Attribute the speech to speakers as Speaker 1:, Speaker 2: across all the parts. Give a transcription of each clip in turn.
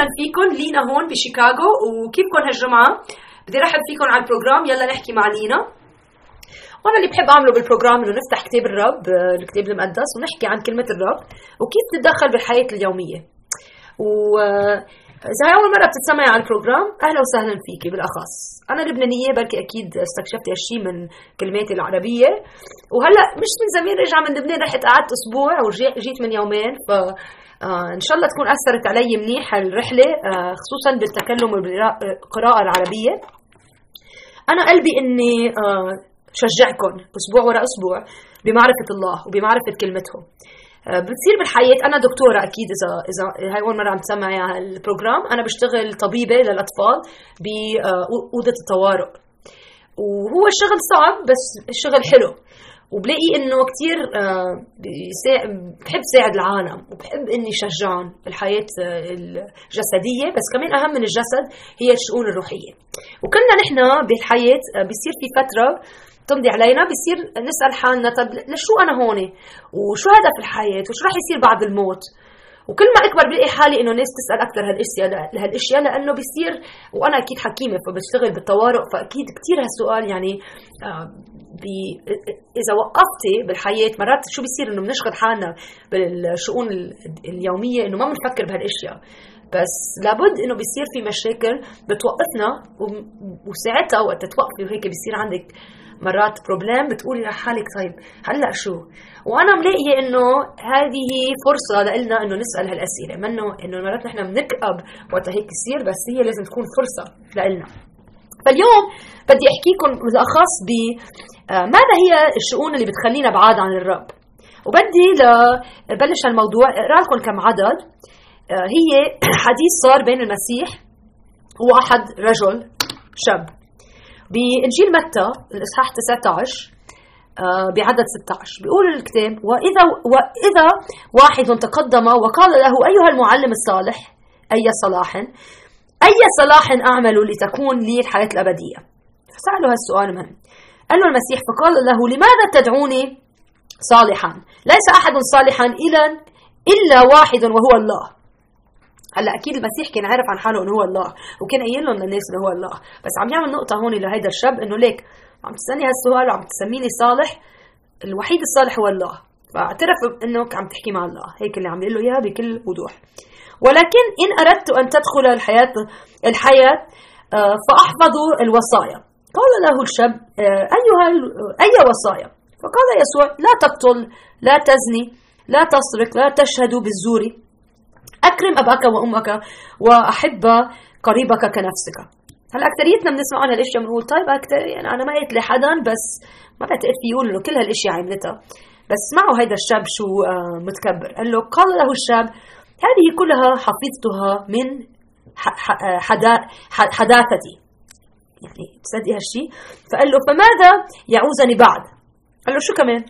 Speaker 1: وسهلا فيكم لينا هون بشيكاغو. وكيفكم هالجمعة؟ بدي رحب فيكم على ال program يلا نحكي مع لينا. وأنا اللي بحب أعمله بال program إنه نفتح كتاب الرب الكتاب المقدس ونحكي عن كلمة الرب. وكيف تتدخل بالحياة اليومية. و آه، إذا هي أول مرة بتتسمعي على ال program أهلا وسهلا فيكي بالأخص. أنا لبنانية بركي أكيد استكشفت هالشيء من كلماتي العربية. وهلأ مش من زمان رجع من لبنان رحت قعدت أسبوع وجيت من يومين. ف إن شاء الله تكون أثرت علي منيح الرحلة آه خصوصا بالتكلم والقراءه العربية. أنا قلبي إني آه شجعكم أسبوع ورا أسبوع بمعرفة الله وبمعرفة كلمته آه، بتصير بالحياة أنا دكتورة أكيد اذا إذا هاي أول مرة عم تسمعي على البروجرام. أنا بشتغل طبيبة للأطفال باوضه الطوارئ وهو الشغل صعب بس الشغل حلو. وبلاقي إنه كثير آه، بحب ساعد العالم وبحب إني شجعهم بالحياة الجسدية. بس كمان أهم من الجسد هي الشؤون الروحية. وكلنا نحن بالحياة آه، بيصير في فترة تمضي علينا بصير نسأل حالنا طب لشو أنا هون؟ وشو هدف الحياة؟ وشو رح يصير بعد الموت؟ وكل ما أكبر بلاقي حالي إنه الناس تسأل أكثر هالأشياء لهالأشياء لأنه بصير وأنا أكيد حكيمة فبشتغل بالطوارئ فأكيد كثير هالسؤال يعني آه إذا وقفتي بالحياة مرات شو بيصير؟ إنه بنشغل حالنا بالشؤون اليومية إنه ما بنفكر بهالأشياء. بس لابد إنه بيصير في مشاكل بتوقفنا وساعتها وقت توقفي وهيك بيصير عندك مرات بروبلم بتقولي لحالك طيب هلأ شو؟ وأنا ملاقية إنه هذه فرصة لنا إنه نسأل هالأسئلة منه إنه مرات نحن بنكئب وقت هيك يصير بس هي لازم تكون فرصة لنا فاليوم بدي أحكيكم بالاخص ب آه، ماذا هي الشؤون اللي بتخلينا بعاد عن الرب؟ وبدي لبلش الموضوع اقرا لكم كم عدد. آه، هي حديث صار بين المسيح وواحد رجل شاب. بإنجيل متى الإصحاح 19 آه، بعدد 16 بيقول الكتاب وإذا وإذا واحد تقدم وقال له أيها المعلم الصالح أي صلاح؟ أي صلاح أعمل لتكون لي الحياة الأبدية؟ فسأله هالسؤال مهم قال له المسيح فقال له لماذا تدعوني صالحا؟ ليس أحد صالحا إلا إلا واحد وهو الله. هلأ أكيد المسيح كان عارف عن حاله إنه هو الله وكان قايل لهم للناس إنه هو الله. بس عم يعمل نقطة هون لهيدا الشاب إنه ليك عم تسألني هالسؤال وعم تسميني صالح الوحيد الصالح هو الله. فاعترف انك عم تحكي مع الله. هيك اللي عم يقول له إياها بكل وضوح. ولكن إن أردت أن تدخل الحياة الحياة آه، فأحفظ الوصايا. قال له الشاب آه، أيها أي وصايا؟ فقال يسوع لا تقتل لا تزني لا تسرق لا تشهد بالزور. أكرم أباك وأمك وأحب قريبك كنفسك. هلا أكثريتنا بنسمع عن هالأشياء بنقول طيب أكتر يعني أنا ما قلت لحدا بس ما بعتقد في يقول إنه كل هالأشياء عملتها. بس اسمعوا هيدا الشاب شو آه، متكبر. قال له قال له الشاب هذه كلها حفظتها من حداثتي. يعني تصدق هالشيء فقال له فماذا يعوزني بعد؟ قال له شو كمان؟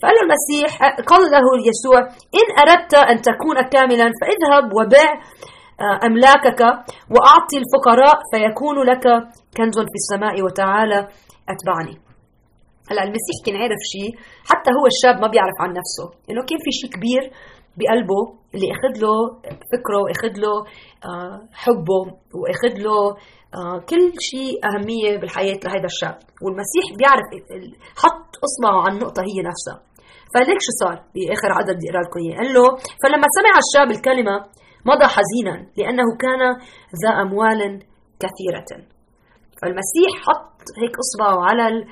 Speaker 1: فقال له المسيح قال له يسوع إن أردت أن تكون كاملا فاذهب وبع آه، أملاكك وأعطي الفقراء فيكون لك كنز في السماء وتعالى أتبعني. هلأ المسيح كان عارف شيء حتى هو الشاب ما بيعرف عن نفسه. انه كان في شيء كبير بقلبه اللي أخذ له فكره واخذ له آه، حبه وأخذ له آه، كل شيء أهمية بالحياة لهذا الشاب. والمسيح بيعرف حط اصبعه على النقطة هي نفسها. فليك شو صار بآخر عدد بدي اقرا لكم اياه قال له فلما سمع الشاب الكلمة مضى حزينا لأنه كان ذا اموال كثيرة. فالمسيح حط هيك اصبعه على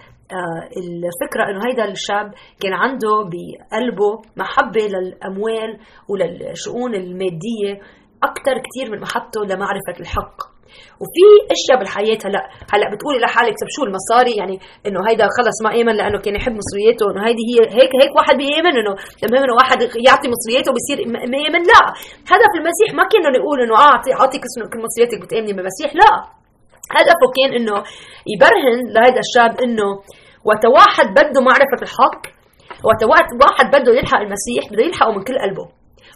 Speaker 1: الفكرة إنه هيدا الشاب كان عنده بقلبه محبة للأموال وللشؤون المادية أكثر كثير من محبته لمعرفة الحق. وفي أشياء بالحياة هلا هلا بتقولي لحالك طب شو المصاري؟ يعني إنه هيدا خلص ما آمن لأنه كان يحب مصرياته إنه هيدي هي هيك هيك واحد بيآمن إنه المهم انه واحد يعطي مصرياته بصير ما يامن لا. هدف المسيح ما كان إنه يقول انه أعطي اعطي كل مصرياتك بتآمني بالمسيح لا. هدفه كان إنه يبرهن لهيدا الشاب إنه وقت واحد بده معرفة الحق وقت واحد بده يلحق المسيح بده يلحقه من كل قلبه.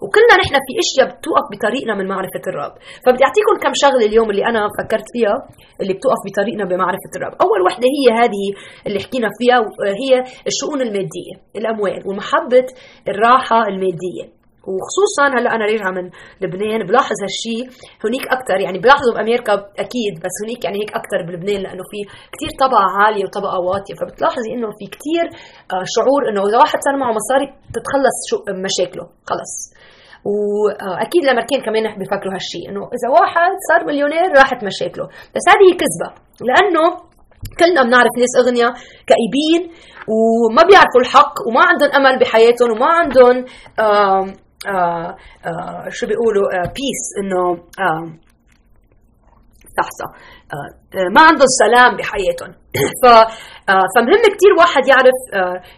Speaker 1: وكلنا نحن في أشياء بتوقف بطريقنا من معرفة الرب. فبدي أعطيكم كم شغلة اليوم اللي أنا فكرت فيها اللي بتوقف بطريقنا بمعرفة الرب. أول وحدة هي هذه اللي حكينا فيها هي الشؤون المادية الأموال ومحبة الراحة المادية. وخصوصا هلأ أنا راجعة من لبنان بلاحظ هالشيء هنيك أكثر يعني بلاحظه بأمريكا أكيد بس هنيك يعني هيك أكثر بلبنان لأنه في كثير طبقة عالية وطبقة واطية. فبتلاحظي إنه في كثير آه، شعور إنه إذا واحد صار معه مصاري بتتخلص شو مشاكله خلص. وأكيد الامريكان كمان بيفكروا هالشيء إنه إذا واحد صار مليونير راحت مشاكله. بس هذه كذبة لأنه كلنا بنعرف ناس أغنياء كئيبين وما بيعرفوا الحق وما عندهم أمل بحياتهم وما عندهم آه آه شو بيقولوا بيس آه، إنه تحصى. ما عندهم سلام بحياتهم. ف فمهم كثير واحد يعرف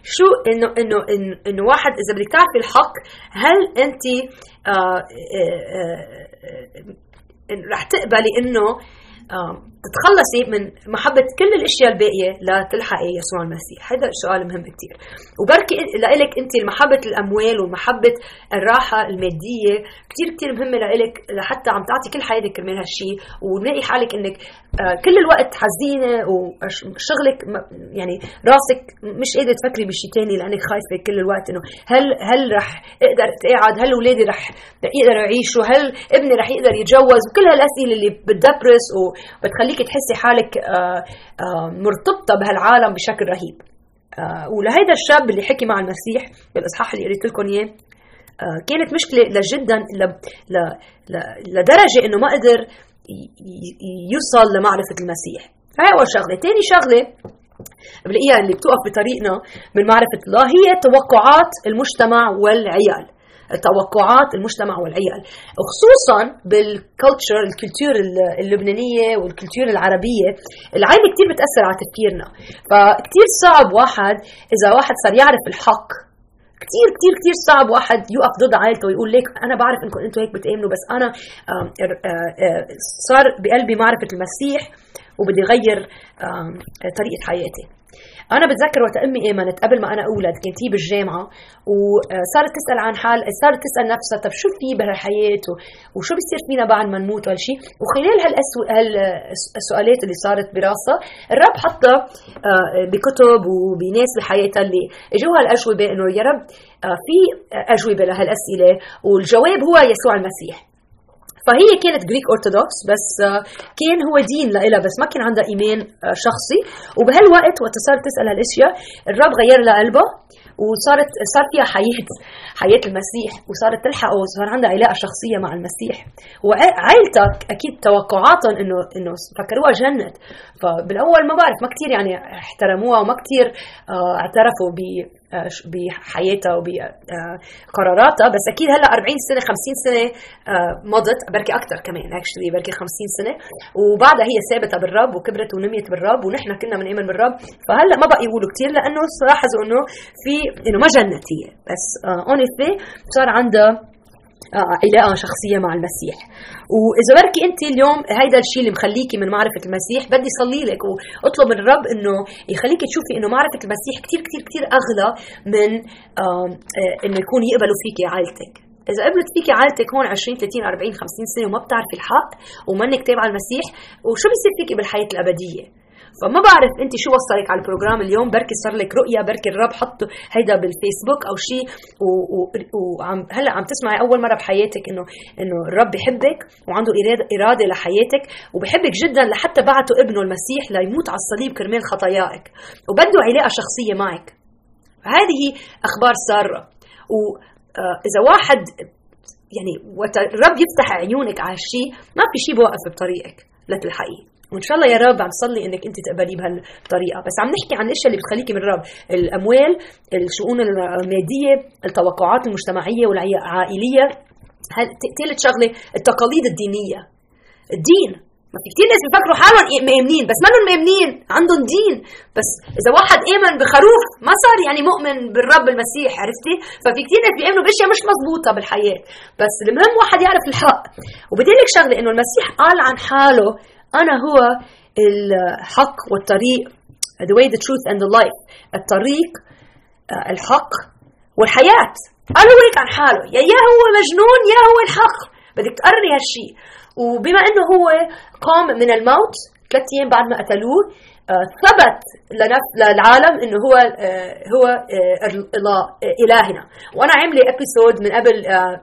Speaker 1: شو إنه إنه إنه واحد إذا بدك تعرفي الحق هل انت رح تقبلي إنه تتخلصي من محبة كل الأشياء الباقية لتلحقي يسوع المسيح، هذا سؤال مهم كثير، وبركي لإلك أنت محبة الأموال ومحبة الراحة المادية كثير كثير مهمة لإلك لحتى عم تعطي كل حياتك كرمال هالشيء ونلاقي حالك إنك آه، كل الوقت حزينة وشغلك يعني راسك مش قادرة تفكري بشيء ثاني لأنك خايفة كل الوقت إنه هل هل رح أقدر اتقاعد؟ هل اولادي رح يقدروا يعيشوا؟ هل ابني رح يقدر يتجوز؟ وكل هالأسئلة اللي بتدبرس وبتخليك تحسي حالك آه، آه، مرتبطة بهالعالم بشكل رهيب. آه، ولهيدا الشاب اللي حكي مع المسيح بالإصحاح اللي قريت لكم إياه كانت مشكلة لجدا لدرجة إنه ما قدر يوصل لمعرفة المسيح. فهي أول شغلة. ثاني شغلة بلاقيها اللي بتوقف بطريقنا من معرفة الله هي توقعات المجتمع والعيال. توقعات المجتمع والعيال. وخصوصا بال culture ال culture اللبنانية وال culture العربية العائله كثير بتأثر على تفكيرنا. فكثير صعب واحد إذا واحد صار يعرف الحق. كثير كثير كثير صعب واحد يوقف ضد عائلته ويقول ليك أنا بعرف إنكم أنتم هيك بتأمنوا بس أنا صار بقلبي معرفة المسيح وبدي غير طريقة حياتي. أنا بتذكر وقت أمي آمنت قبل ما أنا أولد كانت هي بالجامعة وصارت تسأل عن حال صارت تسأل نفسها طب شو في بهالحياه وشو بيصير فينا بعد ما نموت وهالشيء وخلال هالسؤالات اللي صارت براسها الرب حطها آه، بكتب وبناس بحياتها اللي اجوها الاجوبه إنه يا رب آه، في أجوبة لهالأسئلة والجواب هو يسوع المسيح. فهي كانت Greek Orthodox بس آه، كان هو دين لها بس ما كان عندها إيمان آه، شخصي. وبهالوقت وقت صارت تسأل هالأشياء الرب غير لها قلبها وصارت صار فيها حياة حياة المسيح وصارت تلحق وصار عندها علاقة شخصية مع المسيح. وعائلتها أكيد توقعاتهم إنه إنه فكروها جنت فبالأول ما بعرف ما كثير يعني احترموها وما كثير آه، اعترفوا بحياتها وبقراراتها بس أكيد هلأ 40 سنة 50 سنة آه، مضت. بركي أكثر كمان actually بركي 50 سنة. وبعدها هي ثابتة بالرب وكبرت ونميت بالرب ونحن كنا بنآمن بالرب. فهلأ ما بقى يقولوا كثير لأنه لاحظوا إنه في إنه ما جنت هي بس اون صار عندها آه، علاقة شخصية مع المسيح. وإذا بركي أنت اليوم هيدا الشيء اللي مخليكي من معرفة المسيح بدي صلي لك وأطلب من الرب إنه يخليك تشوفي إنه معرفة المسيح كثير كثير كثير أغلى من آه، إنه يكون يقبلوا فيكي عائلتك. إذا قبلت فيكي عائلتك هون 20 30 40 50 سنة وما بتعرفي الحق ومنك تابعة المسيح وشو بيصير فيكي بالحياة الأبدية؟ فما بعرف انت شو وصلك على ال program اليوم. بركي صار لك رؤية بركي الرب حطه هيدا بالفيسبوك أو شيء وعم هلا عم تسمعي أول مرة بحياتك انه إنه الرب بحبك وعنده اراده إرادة لحياتك وبحبك جدا لحتى بعته ابنه المسيح ليموت على الصليب كرمال خطاياك. وبده علاقة شخصية معك. هذه أخبار سارة. واذا آه، واحد يعني وقت الرب يفتح عيونك على الشيء ما في شيء بوقف بطريقك. لتلحقيه وإن شاء الله يا رب عم صلي إنك أنت تقبليه بهالطريقة. بس عم نحكي عن الأشياء اللي بتخليكي من الرب الأموال الشؤون المادية التوقعات المجتمعية والعائلية. ثالث شغلة التقاليد الدينية. الدين. ما في كثير ناس بيفكروا حالهم مؤمنين بس منهم مؤمنين عندهم دين. بس إذا واحد آمن بخروف ما صار يعني مؤمن بالرب المسيح عرفتي؟ ففي كثير ناس بيآمنوا بأشياء مش مزبوطه بالحياة. بس المهم واحد يعرف الحق. وبدي لك شغلة إنه المسيح قال عن حاله أنا هو الحق والطريق the way the truth and the life. الطريق آه، الحق والحياة. قال هو هيك عن حاله. يا يا هو مجنون يا هو الحق. بدك تقرري هالشيء وبما إنه هو قام من الموت ثلاث أيام بعد ما قتلوه ثبت للعالم إنه هو هو الله إلهنا. وأنا عاملة ابيسود من قبل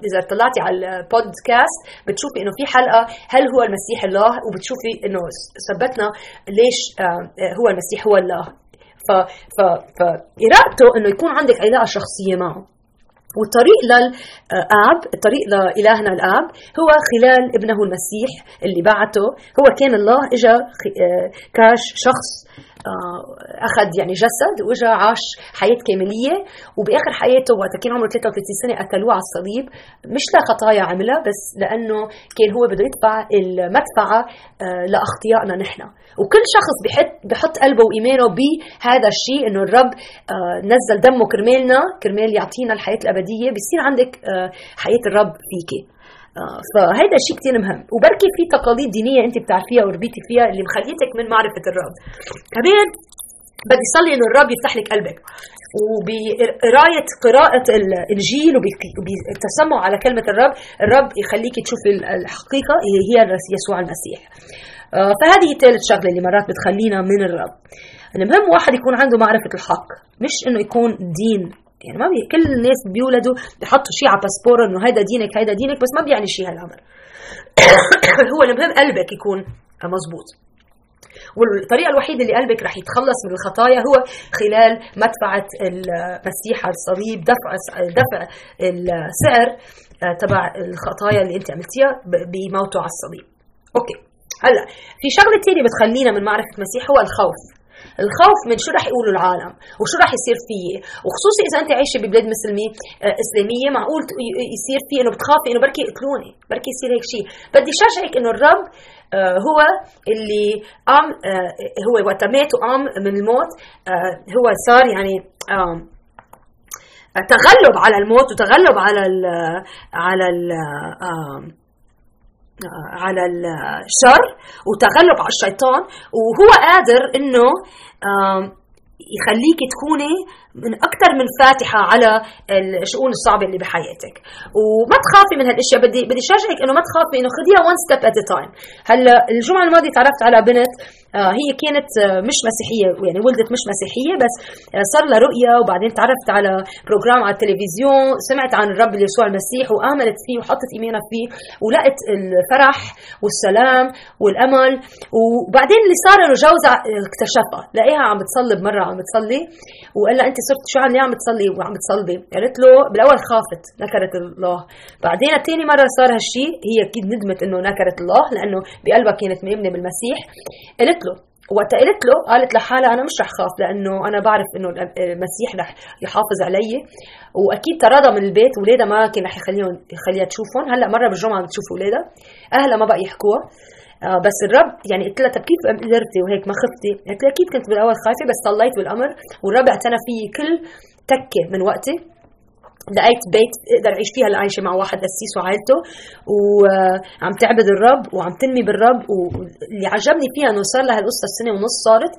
Speaker 1: إذا طلعتي على البودكاست بتشوفي إنه في حلقة هل هو المسيح الله؟ وبتشوفي إنه ثبتنا ليش هو المسيح هو الله. ف ف فإرادته إنه يكون عندك علاقة شخصية معه. والطريق للآب الطريق لإلهنا الآب هو خلال ابنه المسيح اللي بعته. هو كان الله إجا آه، كاش شخص آه، أخذ يعني جسد وإجا عاش حياة كاملية. وبآخر حياته وقت كان عمره 33 سنة قتلوه على الصليب. مش لخطايا عملها بس لأنه كان هو بده يدفع المدفعة آه، لأخطيائنا نحن. وكل شخص بحط بحط قلبه وإيمانه بهذا الشيء إنه الرب نزل دمه كرمالنا كرمال يعطينا الحياة الابديه بصير عندك حياة الرب فيكي. فهيدا شيء كثير مهم. وبركي في تقاليد دينية انت بتعرفيها وربيتي فيها اللي مخليتك من معرفة الرب. كمان بدي صلي إنه الرب يفتح لك قلبك. وبقراية قراءة الإنجيل وبالتسمع على كلمة الرب الرب يخليك تشوفي الحقيقة هي يسوع المسيح. آه، فهذه ثالث شغلة اللي مرات بتخلينا من الرب. المهم واحد يكون عنده معرفة الحق مش إنه يكون دين. يعني ما بي... كل الناس بيولدوا بيحطوا شيء على باسبور إنه هيدا دينك هيدا دينك بس ما بيعني شيء هالأمر. هو المهم قلبك يكون مزبوط. والطريقة الوحيدة اللي قلبك رح يتخلص من الخطايا هو خلال مدفعة المسيح على الصليب دفع دفع السعر آه، تبع الخطايا اللي انت عملتيها بموته على الصليب. أوكي. هلأ في شغلة ثانية بتخلينا من معرفة المسيح هو الخوف. الخوف من شو رح يقولوا العالم وشو رح يصير فيي وخصوصي إذا أنت عايشة ببلاد مسلمه آه، إسلامية معقول يصير في إنه بتخافي إنه بركي يقتلوني بركي يصير هيك شيء بدي شجعك إنه الرب آه، هو اللي قام آه، هو وقت مات وقام من الموت هو صار يعني تغلب على الموت وتغلب على ال على ال على الشر وتغلب على الشيطان وهو قادر إنه يخليك تكوني من أكثر من فاتحة على الشؤون الصعبة اللي بحياتك. وما تخافي من هالأشياء. بدي بدي شجعك إنه ما تخافي إنه خذيها one step at a time هلأ الجمعة الماضية تعرفت على بنت آه هي كانت آه مش مسيحية يعني ولدت مش مسيحية بس آه صار لها رؤية. وبعدين تعرفت على بروجرام على التلفزيون سمعت عن الرب يسوع المسيح وآمنت فيه وحطت إيمانها فيه ولقت الفرح والسلام والأمل. وبعدين اللي صار إنه جوزها اكتشفها لقيها عم بتصلي مره عم بتصلي. وقال لها أنت صرت شو عم عم تصلي وعم تصلي قالت له بالأول خافت نكرت الله. بعدين ثاني مرة صار هالشيء هي أكيد ندمت إنه نكرت الله لأنه بقلبها كانت مؤمنة بالمسيح. قالت له وقت قالت له قالت لحالها أنا مش رح خاف لأنه أنا بعرف إنه المسيح رح يحافظ علي. وأكيد طردها من البيت اولادها ما كان رح يخليهم يخليها تشوفهم. هلأ مرة بالجمعة عم تشوف اولادها أهلها ما بقى يحكوها. آه بس الرب يعني قلت لها طب كيف قدرتي وهيك ما خفتي؟ قلت لها أكيد كنت بالأول خايفة بس صليت بالأمر والرب اعتنى فيي كل تكة من وقتي لقيت بيت أقدر اعيش فيها العايشه مع واحد قسيس وعائلته وعم تعبد الرب وعم تنمي بالرب واللي عجبني فيها إنه صار لها القصة السنة ونص صارت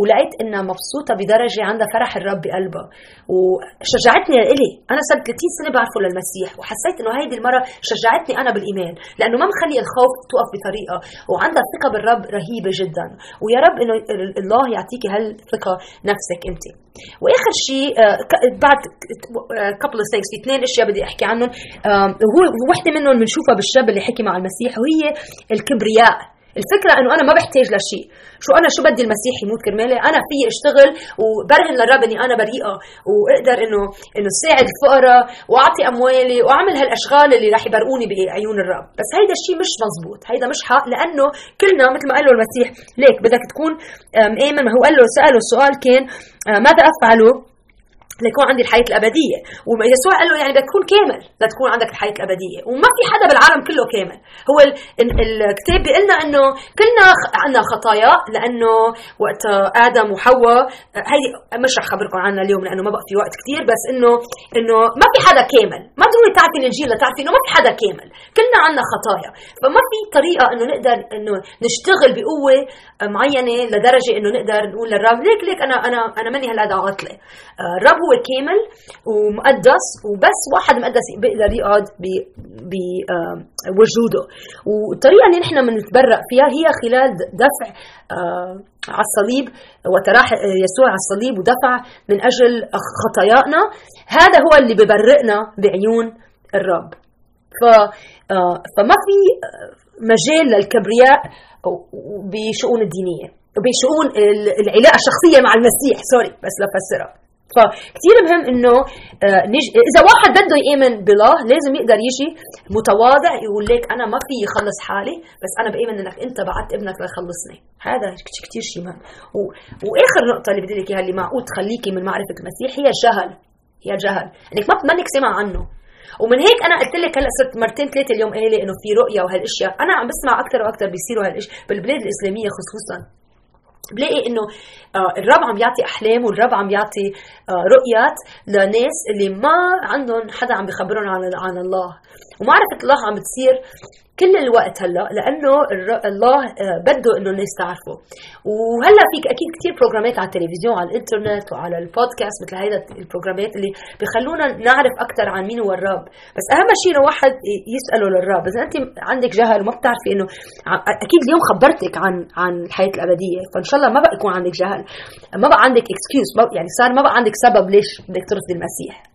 Speaker 1: ولقيت إنها مبسوطة بدرجة عندها فرح الرب بقلبها. وشجعتني الي أنا صرت 30 سنة بعرفه للمسيح وحسيت إنه هيدي المرة شجعتني أنا بالإيمان. لأنه ما مخلي الخوف توقف بطريقة وعندها ثقة بالرب رهيبة جدا. ويا رب إنه الله يعطيكي هالثقة نفسك أنت. وآخر شيء آه، بعد couple things في اثنين أشياء بدي أحكي عنهم. هو وحدة منهم بنشوفها بالشاب اللي حكي مع المسيح وهي الكبرياء. الفكرة إنه أنا ما بحتاج لشيء. شو أنا شو بدي المسيح يموت كرمالي؟ أنا في أشتغل وبرهن للرب إني أنا بريئة وأقدر إنه إنه ساعد الفقراء وأعطي أموالي وأعمل هالأشغال اللي رح يبرئوني بعيون الرب. بس هيدا الشيء مش مزبوط هيدا مش حق لأنه كلنا مثل ما قال له المسيح ليك بدك تكون آمن. ما هو قال له سأله السؤال كان آه، ماذا أفعله؟ ليكون عندي الحياة الأبدية. ويسوع قال له يعني بدك تكون كامل لتكون عندك الحياة الأبدية. وما في حدا بالعالم كله كامل. هو الكتاب بيقول لنا إنه كلنا عندنا خطايا لأنه وقت آدم وحواء هي مش رح خبركم عنها اليوم لأنه ما بقى في وقت كثير بس انه إنه ما في حدا كامل. ما ضروري تعرفي الانجيل لتعرفي إنه ما في حدا كامل. كلنا عندنا خطايا. فما في طريقة إنه نقدر إنه نشتغل بقوة معينة لدرجة إنه نقدر نقول للرب ليك ليك أنا أنا أنا ماني هالقد عاطلة. الرب هو هو كامل ومقدس وبس واحد مقدس بيقدر يقعد بوجوده والطريقة اللي نحن بنتبرأ فيها هي خلال دفع على الصليب وتراح يسوع على الصليب ودفع من أجل خطايانا. هذا هو اللي ببرئنا بعيون الرب. ف فما في مجال للكبرياء بشؤون الدينية بشؤون العلاقة الشخصية مع المسيح. سوري بس لفسرها فكتير مهم إنه آه، نج... إذا واحد بده يآمن بالله لازم يقدر يجي متواضع يقول لك أنا ما في خلص حالي بس أنا بآمن إنك أنت بعت ابنك ليخلصني. هذا كتير شيء مهم. و... وآخر نقطة اللي بدي لك إياها اللي معقود تخليكي من معرفة المسيح هي الجهل. هي الجهل. إنك ما منك سمع عنه. ومن هيك أنا قلت لك هلأ صرت مرتين ثلاثة اليوم قايلة إنه في رؤية وهالأشياء. أنا عم بسمع أكثر وأكثر بيصيروا هالاشياء بالبلاد الإسلامية خصوصا. بلاقي إنه آه، الرب عم يعطي أحلام والرب عم يعطي آه، رؤيات لناس اللي ما عندهم حدا عم بخبرهم عن عن الله. ومعرفه الله عم بتصير كل الوقت هلا لأنه الله آه، بده إنه الناس تعرفه. وهلا فيك أكيد كثير program ات على التلفزيون على الإنترنت وعلى البودكاست مثل هيدا ال program ات اللي بخلونا نعرف أكثر عن مين هو الرب. بس أهم شيء إنه واحد يسأله للرب. إذا أنت عندك جهل وما بتعرفي إنه أكيد اليوم خبرتك عن عن الحياة الأبدية فإن شاء الله ما بقى يكون عندك جهل ما بقى عندك اكسكيوز يعني صار ما بقى عندك سبب ليش بدك ترفضي المسيح.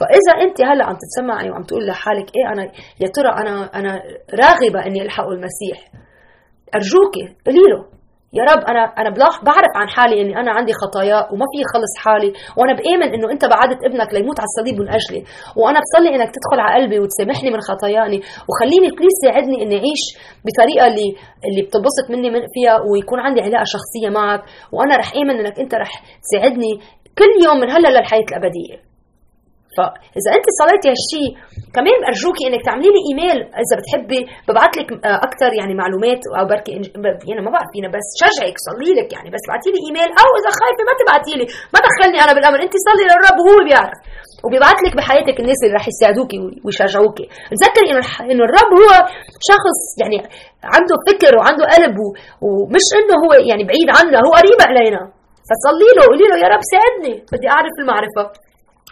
Speaker 1: فإذا أنت هلا عم تتسمعي وعم تقول لحالك إيه أنا يا ترى أنا أنا راغبة إني الحق المسيح. أرجوكي قولي له يا رب أنا أنا بعرف عن حالي إني أنا عندي خطايا وما في خلص حالي وأنا بآمن إنه أنت بعدت ابنك ليموت على الصليب من أجلي. وأنا بصلي إنك تدخل على قلبي وتسامحني من خطاياني وخليني بليز ساعدني إني أعيش بطريقة اللي اللي بتنبسط مني من فيها ويكون عندي علاقة شخصية معك. وأنا رح آمن إنك أنت رح تساعدني كل يوم من هلا للحياة الأبدية. فاذا أنت صليتي هالشيء كمان أرجوكي إنك تعملي لي إيميل. إذا بتحبي ببعث لك آه، أكثر يعني معلومات أو بركي يعني ما بعرف فينا بس شجعك صلي لك يعني بس ابعتي لي إيميل. أو إذا خايفة ما تبعتي لي. ما دخلني أنا بالأمر. أنت صلي للرب وهو بيعرف. وبيبعث لك بحياتك الناس اللي رح يساعدوكي ويشجعوكي. تذكري انه انه الرب هو شخص يعني عنده فكر وعنده قلب ومش إنه هو يعني بعيد عنا هو قريب علينا. فصلي له قولي له يا رب ساعدني بدي أعرف المعرفة.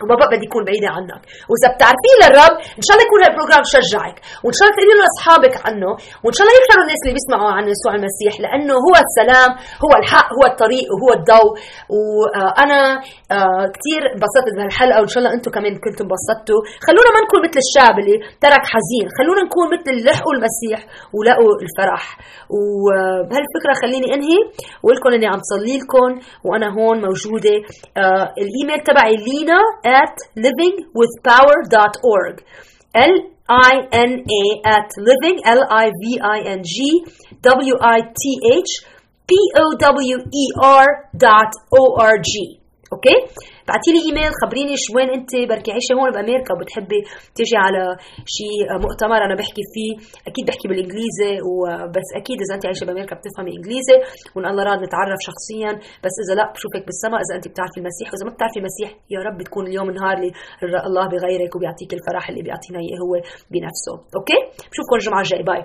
Speaker 1: وما بقى بدي يكون بعيدة عنك. وإذا بتعرفيه للرب إن شاء الله يكون هالبروجرام شجعك. وإن شاء الله تقولي لأصحابك عنه. وإن شاء الله يكثروا الناس اللي بيسمعوا عن يسوع المسيح لأنه هو السلام هو الحق هو الطريق وهو الضوء. وأنا آه، كثير انبسطت بهالحلقة وإن شاء الله أنتم كمان كنتوا انبسطتوا. خلونا ما نكون مثل الشعب اللي ترك حزين. خلونا نكون مثل اللي لحقوا المسيح ولقوا الفرح. وبهالفكرة خليني أنهي وأقول لكم إني عم صلي لكم وأنا هون موجودة. آه، الإيميل تبعي لينا. at livingwithpower.org. L-I-N-A at living, L-I-V-I-N-G, W-I-T-H, P-O-W-E-R dot O-R-G. Okay? بعتي لي إيميل خبريني شو وين أنت بركي عايشه هون بأمريكا وبتحبي تيجي على شيء مؤتمر أنا بحكي فيه. أكيد بحكي بالإنجليزي وبس أكيد إذا أنت عايشة بأمريكا بتفهمي إنجليزي وإن الله راد نتعرف شخصيا. بس إذا لا بشوفك بالسماء. إذا أنت بتعرفي المسيح واذا ما بتعرفي المسيح يا رب تكون اليوم نهار اللي الله بغيرك وبيعطيك الفرح اللي بيعطينا إياه هو بنفسه. okay؟ بشوفكم الجمعة الجاية. bye.